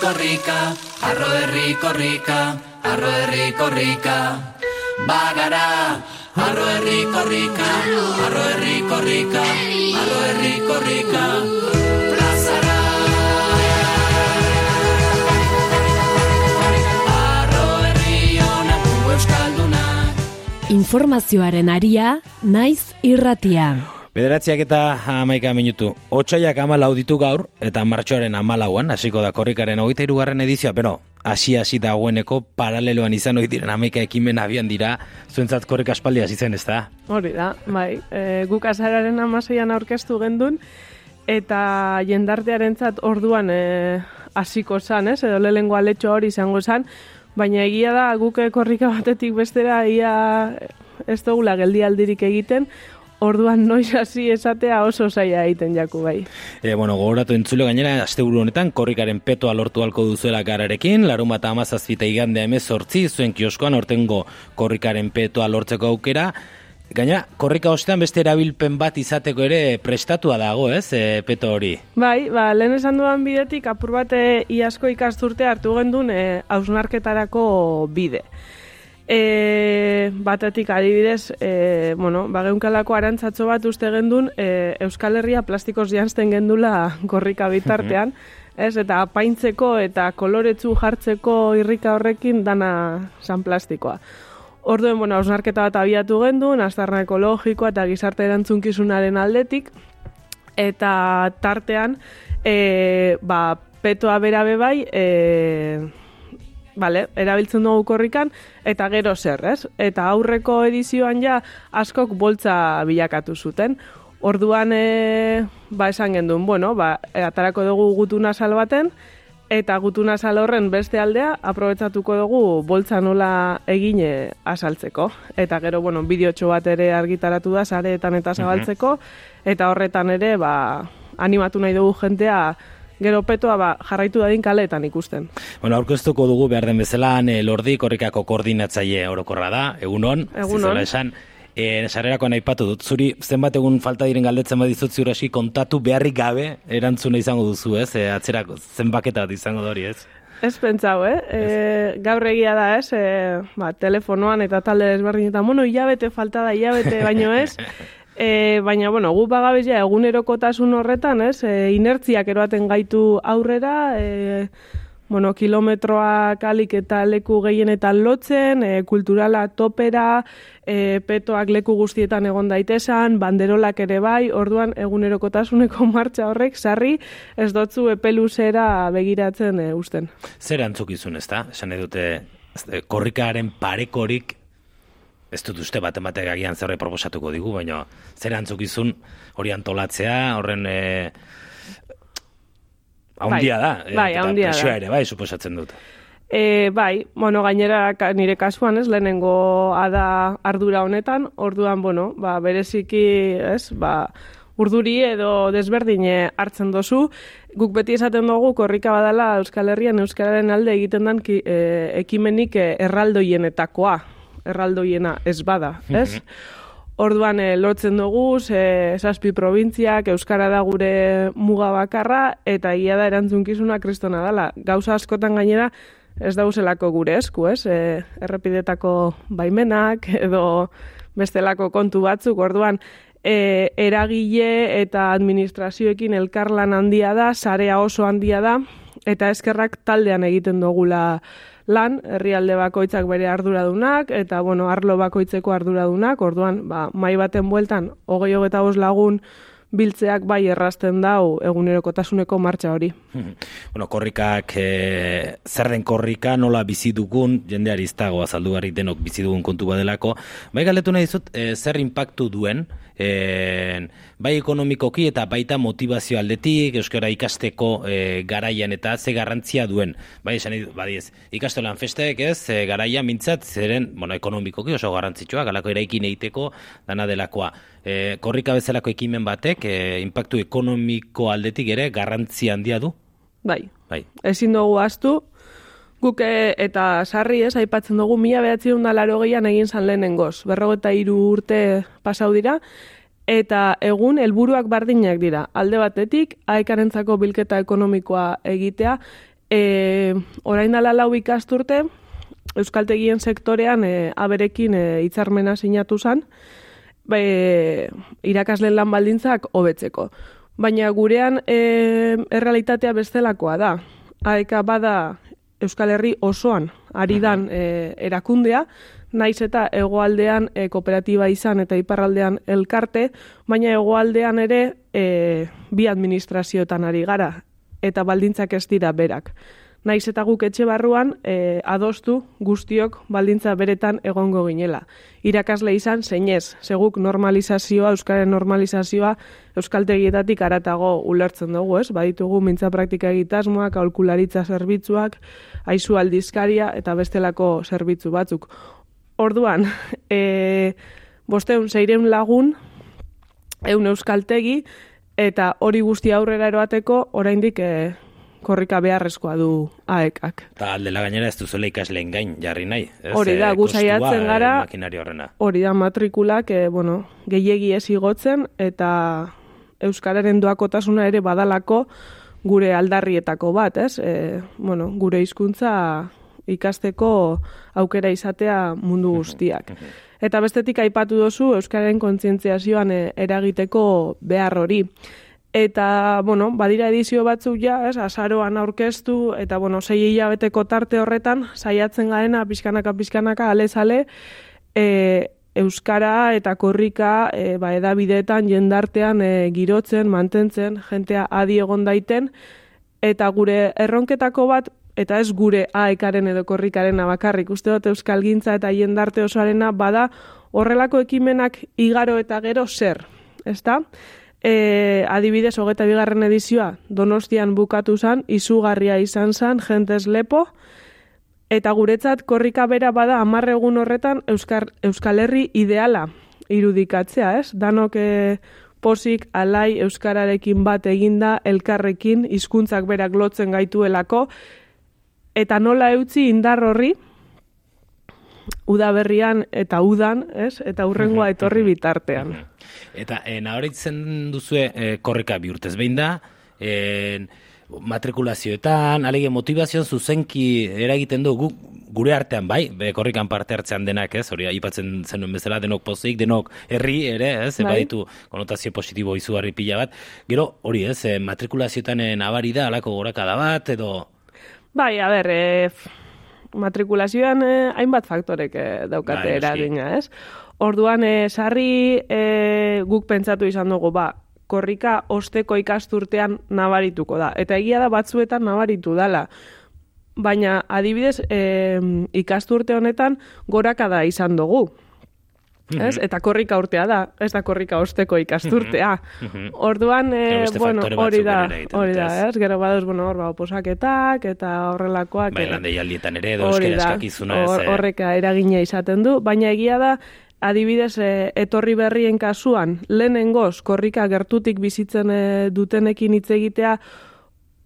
korrika, arro herri korrika, arro herri korrika. Bagara, arro arro herri korrika, arro korrika. Plazara. Arro honako euskaldunak. Informazioaren aria, naiz irratia. Bederatziak eta amaika minutu. Otsaiak amalau ditu gaur, eta martxoaren amalauan, hasiko da korrikaren hogeita irugarren edizioa, pero hasi hasi dagoeneko paraleloan izan ohi diren amaika ekimen abian dira, zuentzat korrik aspaldi hasi zen, ez da? Hori da, bai. E, guk azararen amaseian aurkeztu gendun, eta jendartearentzat orduan e, hasiko zan, ez? Edo lehengo aletxo hori izango zan, baina egia da guk korrika batetik bestera ia ez dugula geldialdirik egiten, Orduan noiz hasi esatea oso zaila egiten jaku bai. E, bueno, gogoratu entzule gainera, asteburu honetan, korrikaren petoa lortu halko duzuela gararekin, larun bat amazazpita igandea emez sortzi, zuen kioskoan, ortengo korrikaren petoa lortzeko aukera, Gaina, korrika ostean beste erabilpen bat izateko ere prestatua dago, ez, e, peto hori? Bai, ba, lehen esan duan bidetik, apur bate iasko ikasturte hartu gendun e, hausnarketarako bide. E, batetik adibidez, e, bueno, bageunkalako arantzatzo bat uste gendun, e, Euskal Herria plastikoz jantzten gendula korrika bitartean, ez, eta apaintzeko eta koloretzu jartzeko irrika horrekin dana san plastikoa. Orduen, bueno, ausnarketa bat abiatu gendun, aztarna ekologikoa eta gizarte erantzunkizunaren aldetik, eta tartean, e, ba, petoa bera bebai, e, Vale, erabiltzen dugu korrikan, eta gero zer, ez? Eta aurreko edizioan ja askok boltza bilakatu zuten. Orduan, e, ba, esan gendun, bueno, ba, e, atarako dugu gutuna sal baten, eta gutuna sal horren beste aldea, aprobetsatuko dugu boltza nola egine asaltzeko. Eta gero, bueno, bideotxo bat ere argitaratu da, sareetan eta zabaltzeko, eta horretan ere, ba, animatu nahi dugu jentea, gero petoa ba, jarraitu dadin kaleetan ikusten. Bueno, aurkeztuko dugu behar den bezala, ne, lordi korrikako koordinatzaile orokorra da, egunon, Egunon. esan, e, sarerako nahi patu dut, zuri zenbat egun falta diren galdetzen badizut ziur kontatu beharrik gabe erantzuna izango duzu, ez? E, atzerako zenbaketa bat izango dori, ez? Ez pentsau, eh? E, gaur egia da, ez? E, ba, telefonoan eta talde desberdinetan, bueno, hilabete falta da, hilabete baino ez. E, baina, bueno, gu bagabezia egunerokotasun horretan, ez? E, inertziak eroaten gaitu aurrera, e, bueno, kilometroak alik eta leku gehienetan lotzen, e, kulturala topera, e, petoak leku guztietan egon daitesan, banderolak ere bai, orduan egunerokotasuneko martxa horrek, sarri, ez dotzu epeluzera begiratzen e, usten. Zer antzukizun, ez da? Esan edute, korrikaren parekorik ez dut uste bat ematek agian zerre proposatuko digu, baina zer antzukizun hori antolatzea, horren e, haundia da. Bai, bai eta haundia da. presioa ere, bai, suposatzen dut. E, bai, bueno, gainera nire kasuan, ez, lehenengo ada ardura honetan, orduan, bueno, ba, bereziki, ez, ba, urduri edo desberdine hartzen dozu. Guk beti esaten dugu korrika badala Euskal Herrian Euskararen alde egiten den ki, e, ekimenik e, erraldoienetakoa, erraldoiena ez bada, ez? Orduan e, lotzen dugu, ze, zazpi probintziak, Euskara da gure muga bakarra, eta ia da erantzunkizuna kristona dela. Gauza askotan gainera, ez dauzelako gure esku, ez? E, errepidetako baimenak, edo bestelako kontu batzuk, orduan, e, eragile eta administrazioekin elkarlan handia da, sarea oso handia da, eta eskerrak taldean egiten dugula lan, herrialde bakoitzak bere arduradunak, eta bueno, arlo bakoitzeko arduradunak, orduan, ba, mai baten bueltan, hogei hogeta bost lagun biltzeak bai errazten dau egunerokotasuneko martxa hori. bueno, korrikak, e, zer den korrika, nola bizi dugun, jendeari ez dago azaldu barik denok bizi dugun kontu badelako. Bai galetu nahi dizut, e, zer impactu duen, e, bai ekonomikoki eta baita motivazio aldetik, euskara ikasteko e, garaian eta ze garrantzia duen. Bai, esan badiez, ikastolan festek ez, e, garaia mintzat, zeren, bueno, ekonomikoki oso garrantzitsua, galako eraikin egiteko dana delakoa. E, korrika bezalako ekimen batek, e, impactu ekonomiko aldetik ere garrantzia handia du? Bai, Bai. ezin dugu astu, guk e, eta sarri ez, aipatzen dugu mila behatziun da laro egin zan lehenengoz, berrogeta hiru urte pasau dira, eta egun helburuak bardinak dira. Alde batetik, aekarentzako bilketa ekonomikoa egitea, E, orain dala lau ikasturte, Euskaltegien sektorean e, aberekin e, hitzarmena sinatu zan, be, irakasleen lan baldintzak hobetzeko. Baina gurean e, errealitatea bestelakoa da. Aeka bada Euskal Herri osoan ari dan e, erakundea, naiz eta hegoaldean e, kooperatiba izan eta iparraldean elkarte, baina hegoaldean ere e, bi administrazioetan ari gara eta baldintzak ez dira berak. Naiz eta guk etxe barruan e, adostu guztiok baldintza beretan egongo ginela. Irakasle izan zeinez, seguk normalizazioa, euskaren normalizazioa euskaltegietatik aratago ulertzen dugu, ez? Baditugu mintza praktika egitasmoak, aholkularitza zerbitzuak, aizu aldizkaria eta bestelako zerbitzu batzuk. Orduan, e, bosteun zeireun lagun, eun euskaltegi, eta hori guzti aurrera eroateko, oraindik e, korrika beharrezkoa du aekak. Eta aldela gainera ez duzuela ikasleen gain jarri nahi. Ez? Hori da, Eh, gu kostua, saiatzen eh, gara- Makinari horrena. Hori da matrikulak, e, bueno, gehiegi ez igotzen, eta euskararen doakotasuna ere badalako gure aldarrietako bat, ez? E, bueno, gure hizkuntza ikasteko aukera izatea mundu guztiak. Eta bestetik aipatu dozu euskararen kontzientziazioan e, eragiteko behar hori. Eta, bueno, badira edizio batzuk ja, ez, azaroan aurkeztu, eta, bueno, sei hilabeteko tarte horretan, saiatzen garena, pixkanaka, pixkanaka, alezale, e, Euskara eta korrika e, ba, edabideetan jendartean e, girotzen, mantentzen, jentea adi egon daiten, eta gure erronketako bat, eta ez gure aekaren edo korrikaren bakarrik, uste dut Euskal Gintza eta jendarte osoarena bada horrelako ekimenak igaro eta gero zer, ezta? E, adibidez, hogeta bigarren edizioa, donostian bukatu zan, izugarria izan zan, jentez lepo, eta guretzat korrika bera bada amarre egun horretan Euskar, Euskal Herri ideala irudikatzea, ez? Danok e, posik alai Euskararekin bat eginda, elkarrekin, hizkuntzak berak lotzen gaituelako, eta nola eutzi indar horri, udaberrian eta udan, ez? Eta hurrengoa etorri bitartean. Eta e, nahoritzen duzue e, korrika bi urtez. Behin da, e, matrikulazioetan, alege motivazioan zuzenki eragiten du guk gure artean bai, be, korrikan parte hartzean denak, ez, hori aipatzen zenuen bezala, denok pozik, denok herri ere, ez, Bai. baditu konotazio positibo izugarri pila bat, gero hori ez, matrikulazioetan nabari da, alako gorakada bat, edo... Bai, a ber, e, f- matrikulazioan e, hainbat faktorek e, daukate Bai, eragina, ez? Orduan, e, sarri e, guk pentsatu izan dugu, ba, korrika osteko ikasturtean nabarituko da. Eta egia da batzuetan nabaritu dala. Baina, adibidez, e, ikasturte honetan gorakada izan dugu. Ez? Eta korrika urtea da, ez da korrika osteko ikasturtea. Orduan, Gero e, beste bueno, hori da, hori da, ez? Gero baduz, bueno, hor, ba, oposaketak eta horrelakoak. Bai, lan deialdietan ere, edo hori euskera da, eskakizuna ez, hor- eh, horreka eragina izaten du, baina egia da, adibidez, eh, etorri berrien kasuan, lehenengoz, korrika gertutik bizitzen eh, dutenekin hitz egitea,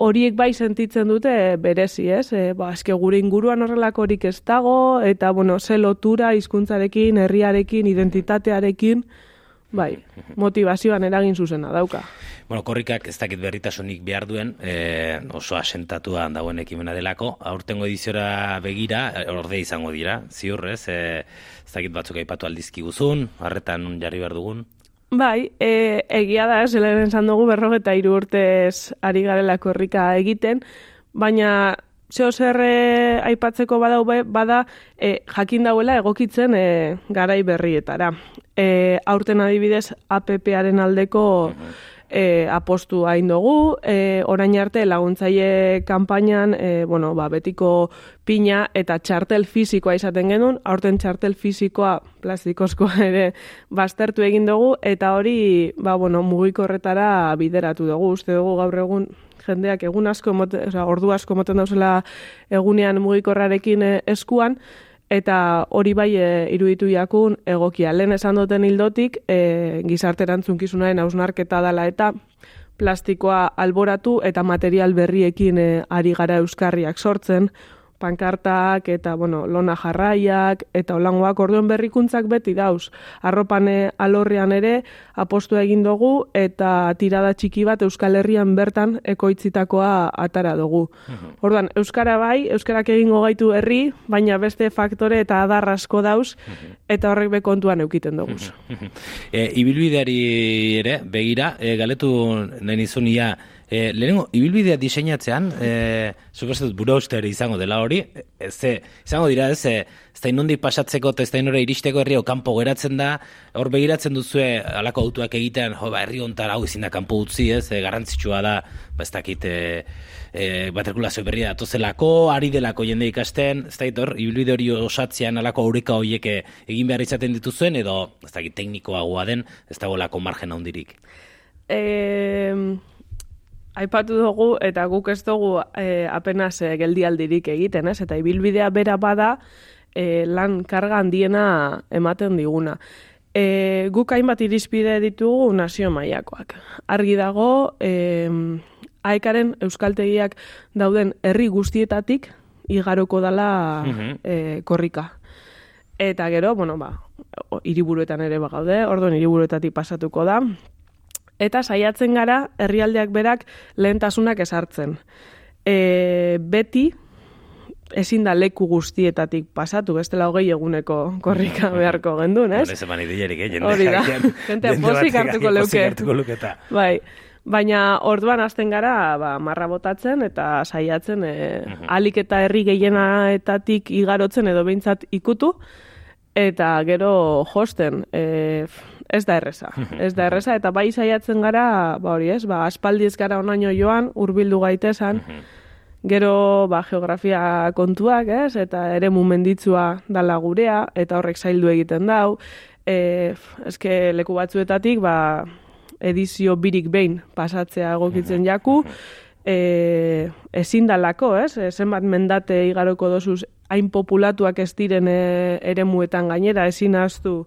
horiek bai sentitzen dute eh, berezi, ez? E, ba, eske gure inguruan horrelakorik ez dago, eta, bueno, ze lotura hizkuntzarekin, herriarekin, identitatearekin, bai, motivazioan eragin zuzena dauka. Bueno, korrikak ez dakit berritasunik behar duen, e, oso asentatua dagoen ekimena delako, aurtengo ediziora begira, orde izango dira, ziur, ez? E, ez dakit batzuk aipatu aldizki guzun, harretan jarri behar dugun. Bai, e, egia da, lehen esan dugu berrogeta hiru urtez ari garela korrika egiten, baina zeo zer e, aipatzeko badau be- bada e, jakin dauela egokitzen e, garai berrietara. E, aurten adibidez APP-aren aldeko e, apostu hain dugu, e, orain arte laguntzaile kanpainan, e, bueno, ba, betiko pina eta txartel fisikoa izaten genuen, aurten txartel fisikoa plastikozkoa ere baztertu egin dugu, eta hori, ba, bueno, mugikorretara bideratu dugu, uste dugu gaur egun jendeak egun asko, emote, osea, ordu asko moten dauzela egunean mugikorrarekin e, eskuan, eta hori bai e, iruditu jakun egokia. Lehen esan duten hildotik, e, gizarte erantzunkizunaren hausnarketa dala eta plastikoa alboratu eta material berriekin e, ari gara euskarriak sortzen, pankartak eta, bueno, lona jarraiak eta olangoak orduen berrikuntzak beti dauz. Arropane alorrean ere apostu egin dugu eta tirada txiki bat Euskal Herrian bertan ekoitzitakoa atara dugu. Orduan, Euskara bai, Euskarak egingo gaitu herri, baina beste faktore eta adar asko dauz eta horrek be kontuan eukiten dugu. E, ibilbideari ere, begira, e, galetu nahi nizunia, e, lehenengo, ibilbidea diseinatzean, e, dut bura uste izango dela hori, e, ze, izango dira, ez, e, ez da inondik pasatzeko eta ez da inora iristeko herri kanpo geratzen da, hor begiratzen duzue alako autuak egiten, jo, ba, herri honetan hau ezin da kanpo utzi, ez, e, garrantzitsua da, ba, ez dakit, e, e, matrikulazio berria datozelako, ari delako jende ikasten, ez dakit hor, ibilbide hori osatzean alako aurreka horiek egin behar izaten dituzuen, edo, ez dakit, teknikoagoa den, ez dagoelako margen handirik. E, aipatu dugu eta guk ez dugu e, apenas e, geldialdirik egiten, ez? Eta ibilbidea bera bada e, lan karga handiena ematen diguna. E, guk hainbat irizpide ditugu nazio mailakoak. Argi dago, e, aekaren euskaltegiak dauden herri guztietatik igaroko dala e, korrika. Eta gero, bueno, ba, hiriburuetan ere bagaude, orduan hiriburuetatik pasatuko da. Eta saiatzen gara herrialdeak berak lehentasunak esartzen. E, beti ezin da leku guztietatik pasatu, bestela hogei eguneko korrika beharko gendun, ez? Hore zeman ideierik, eh? Hori da. Jende pozik batek hartuko leuke. luketa. Bai, baina orduan hasten gara ba, marra botatzen eta saiatzen e, alik eta herri gehienaetatik igarotzen edo behintzat ikutu eta gero josten. E, ez da erresa, ez da erresa eta bai saiatzen gara, ba hori ez, ba aspaldi ez gara onaino joan, hurbildu gaitesan, Gero ba, geografia kontuak, ez? Eta ere mumenditsua dala gurea, eta horrek zaildu egiten dau. E, eske leku batzuetatik, ba, edizio birik behin pasatzea egokitzen jaku, e, ezin dalako, ez? E, zenbat mendate igaroko dozuz hain populatuak ez diren e, eremuetan gainera, ezin ahaztu,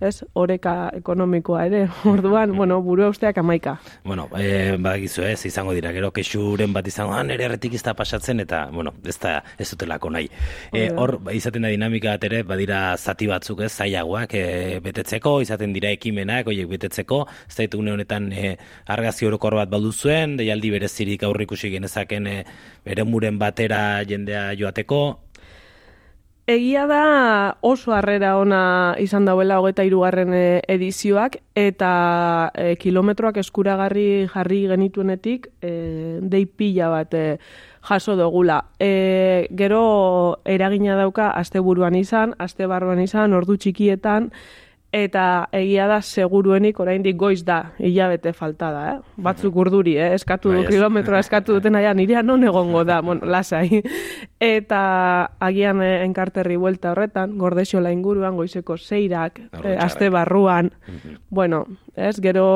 ez? Oreka ekonomikoa ere, orduan, bueno, buru usteak amaika. Bueno, eh, badakizu ez, izango dira, gero kexuren bat izango, ah, nire erretik pasatzen, eta, bueno, ez da, ez dutelako nahi. Eh, hor, ba, izaten da dinamika bat ere, badira zati batzuk ez, zailagoak eh, betetzeko, izaten dira ekimenak, oiek betetzeko, ez da une honetan eh, argazki orokor bat baldu zuen, deialdi berezirik aurrikusi genezaken eh, bere muren batera jendea joateko, Egia da oso harrera ona izan dauela hogeta irugarren e, edizioak eta e, kilometroak eskuragarri jarri genituenetik e, dei pila bat e, jaso dugula. E, gero eragina dauka asteburuan izan, aste barruan izan, ordu txikietan, eta egia da seguruenik oraindik goiz da, hilabete falta da, eh? Batzuk urduri, eh? Eskatu Bai, du ez. kilometroa eskatu duten aia, nirea non egongo da, bueno, lasai. Eta agian eh, enkarterri buelta horretan, gordexola inguruan, goizeko zeirak, Ordu eh, aste barruan, bueno, ez, gero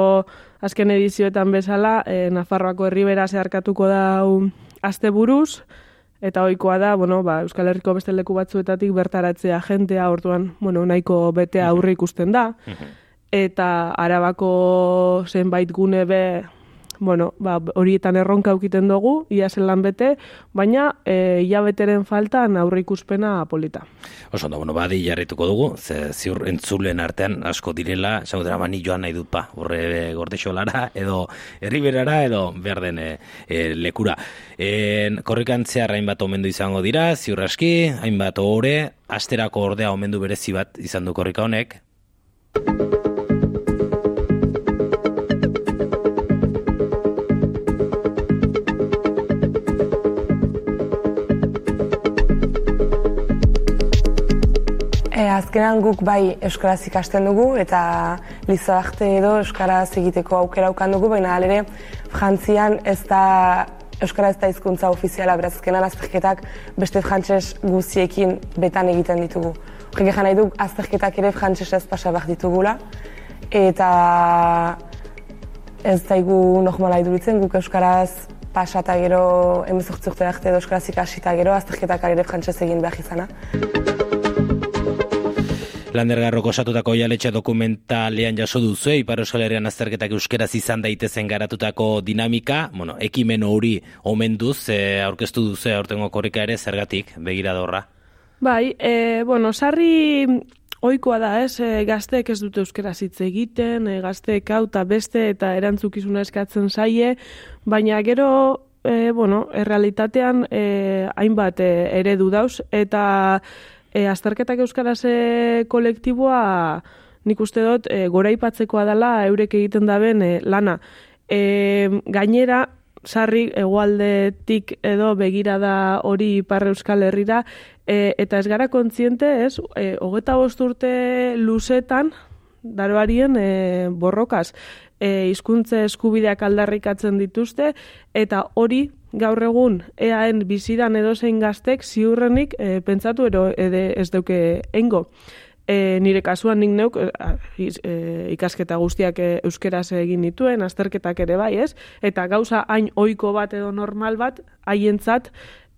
azken edizioetan bezala, eh, Nafarroako herribera zeharkatuko da aste buruz, eta ohikoa da, bueno, ba, Euskal Herriko beste leku batzuetatik bertaratzea jentea, orduan, bueno, nahiko betea aurre ikusten da, eta arabako zenbait gune be, bueno, ba, horietan erronka aukiten dugu, ia zelan bete, baina e, hilabeteren faltan aurre ikuspena polita. Oso ondo, bueno, badi jarrituko dugu, ze ziur entzulen artean asko direla, esango dira mani joan nahi dut pa, horre gordexolara, edo herriberara, edo behar den e, e, lekura. En, korrikantzea hainbat omendu izango dira, ziur aski, hainbat ohore, asterako ordea omendu berezi bat izan du korrika honek, E, azkenan guk bai euskaraz ikasten dugu eta lizo arte edo euskaraz egiteko aukera aukan dugu, baina alere frantzian ez da euskara ez da hizkuntza ofiziala, beraz azkenan azterketak beste frantses guztiekin betan egiten ditugu. Horrek egan nahi du azterketak ere frantsesez pasa behar ditugula eta ez daigu normala iduritzen guk euskaraz pasata gero emezortzi urte arte edo euskaraz ikasita gero azterketak ere frantsez egin behar izana. Landergarrok osatutako jaletxe dokumentalean jaso duzu, Ipar Euskal Herrian azterketak euskeraz izan daitezen garatutako dinamika, bueno, ekimen hori omenduz, e, aurkeztu duzu aurtengo korrika ere, zergatik, begiradorra? Bai, e, bueno, sarri Oikoa da, ez, e, gazteek ez dute euskera hitz egiten, e, gazteek hau eta beste eta erantzukizuna eskatzen zaie, baina gero, e, bueno, errealitatean e, hainbat e, eredu dauz, eta e, azterketak euskaraz e, kolektiboa nik uste dut e, gora ipatzekoa dela eurek egiten daben e, lana. E, gainera, sarri egualdetik edo begirada hori ipar euskal herrira, e, eta ez gara kontziente, ez, e, hogeta urte luzetan, daroarien e, borrokaz, e, izkuntze eskubideak aldarrikatzen dituzte, eta hori gaur egun eaen bizidan edozein gaztek ziurrenik e, pentsatu ero ede ez duke engo. E, nire kasuan nik neuk e, ikasketa guztiak euskeraz egin dituen, azterketak ere bai, ez? Eta gauza hain ohiko bat edo normal bat, haientzat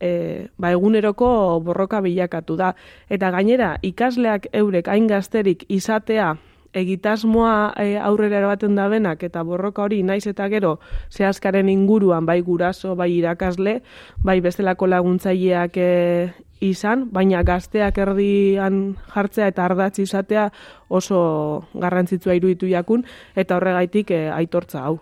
e, ba, eguneroko borroka bilakatu da. Eta gainera, ikasleak eurek hain gazterik izatea egitasmoa e, aurrera erabaten da benak eta borroka hori naiz eta gero zehazkaren inguruan bai guraso, bai irakasle, bai bestelako laguntzaileak e, izan, baina gazteak erdian jartzea eta ardatz izatea oso garrantzitsua iruditu jakun eta horregaitik e, aitortza hau.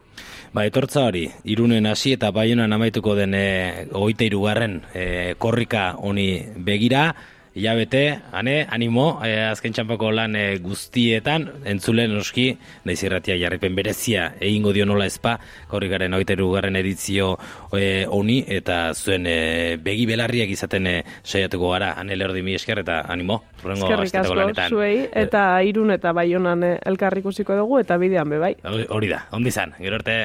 Ba, aitortza hori, irunen hasi eta baionan amaituko den e, oita irugarren e, korrika honi begira, hilabete, ane, animo, e, azken txampako lan e, guztietan, entzulen oski, naiz irratia jarripen berezia, egingo dio nola ezpa, korrikaren oiteru garren edizio e, oni, eta zuen e, begi belarriak izaten e, saiatuko gara, ane lehordi mi esker, eta animo, Eskerrik asko, zuei, eta irun eta baionan elkarrikusiko dugu, eta bidean bebai. Hori da, ondi zan, gero arte.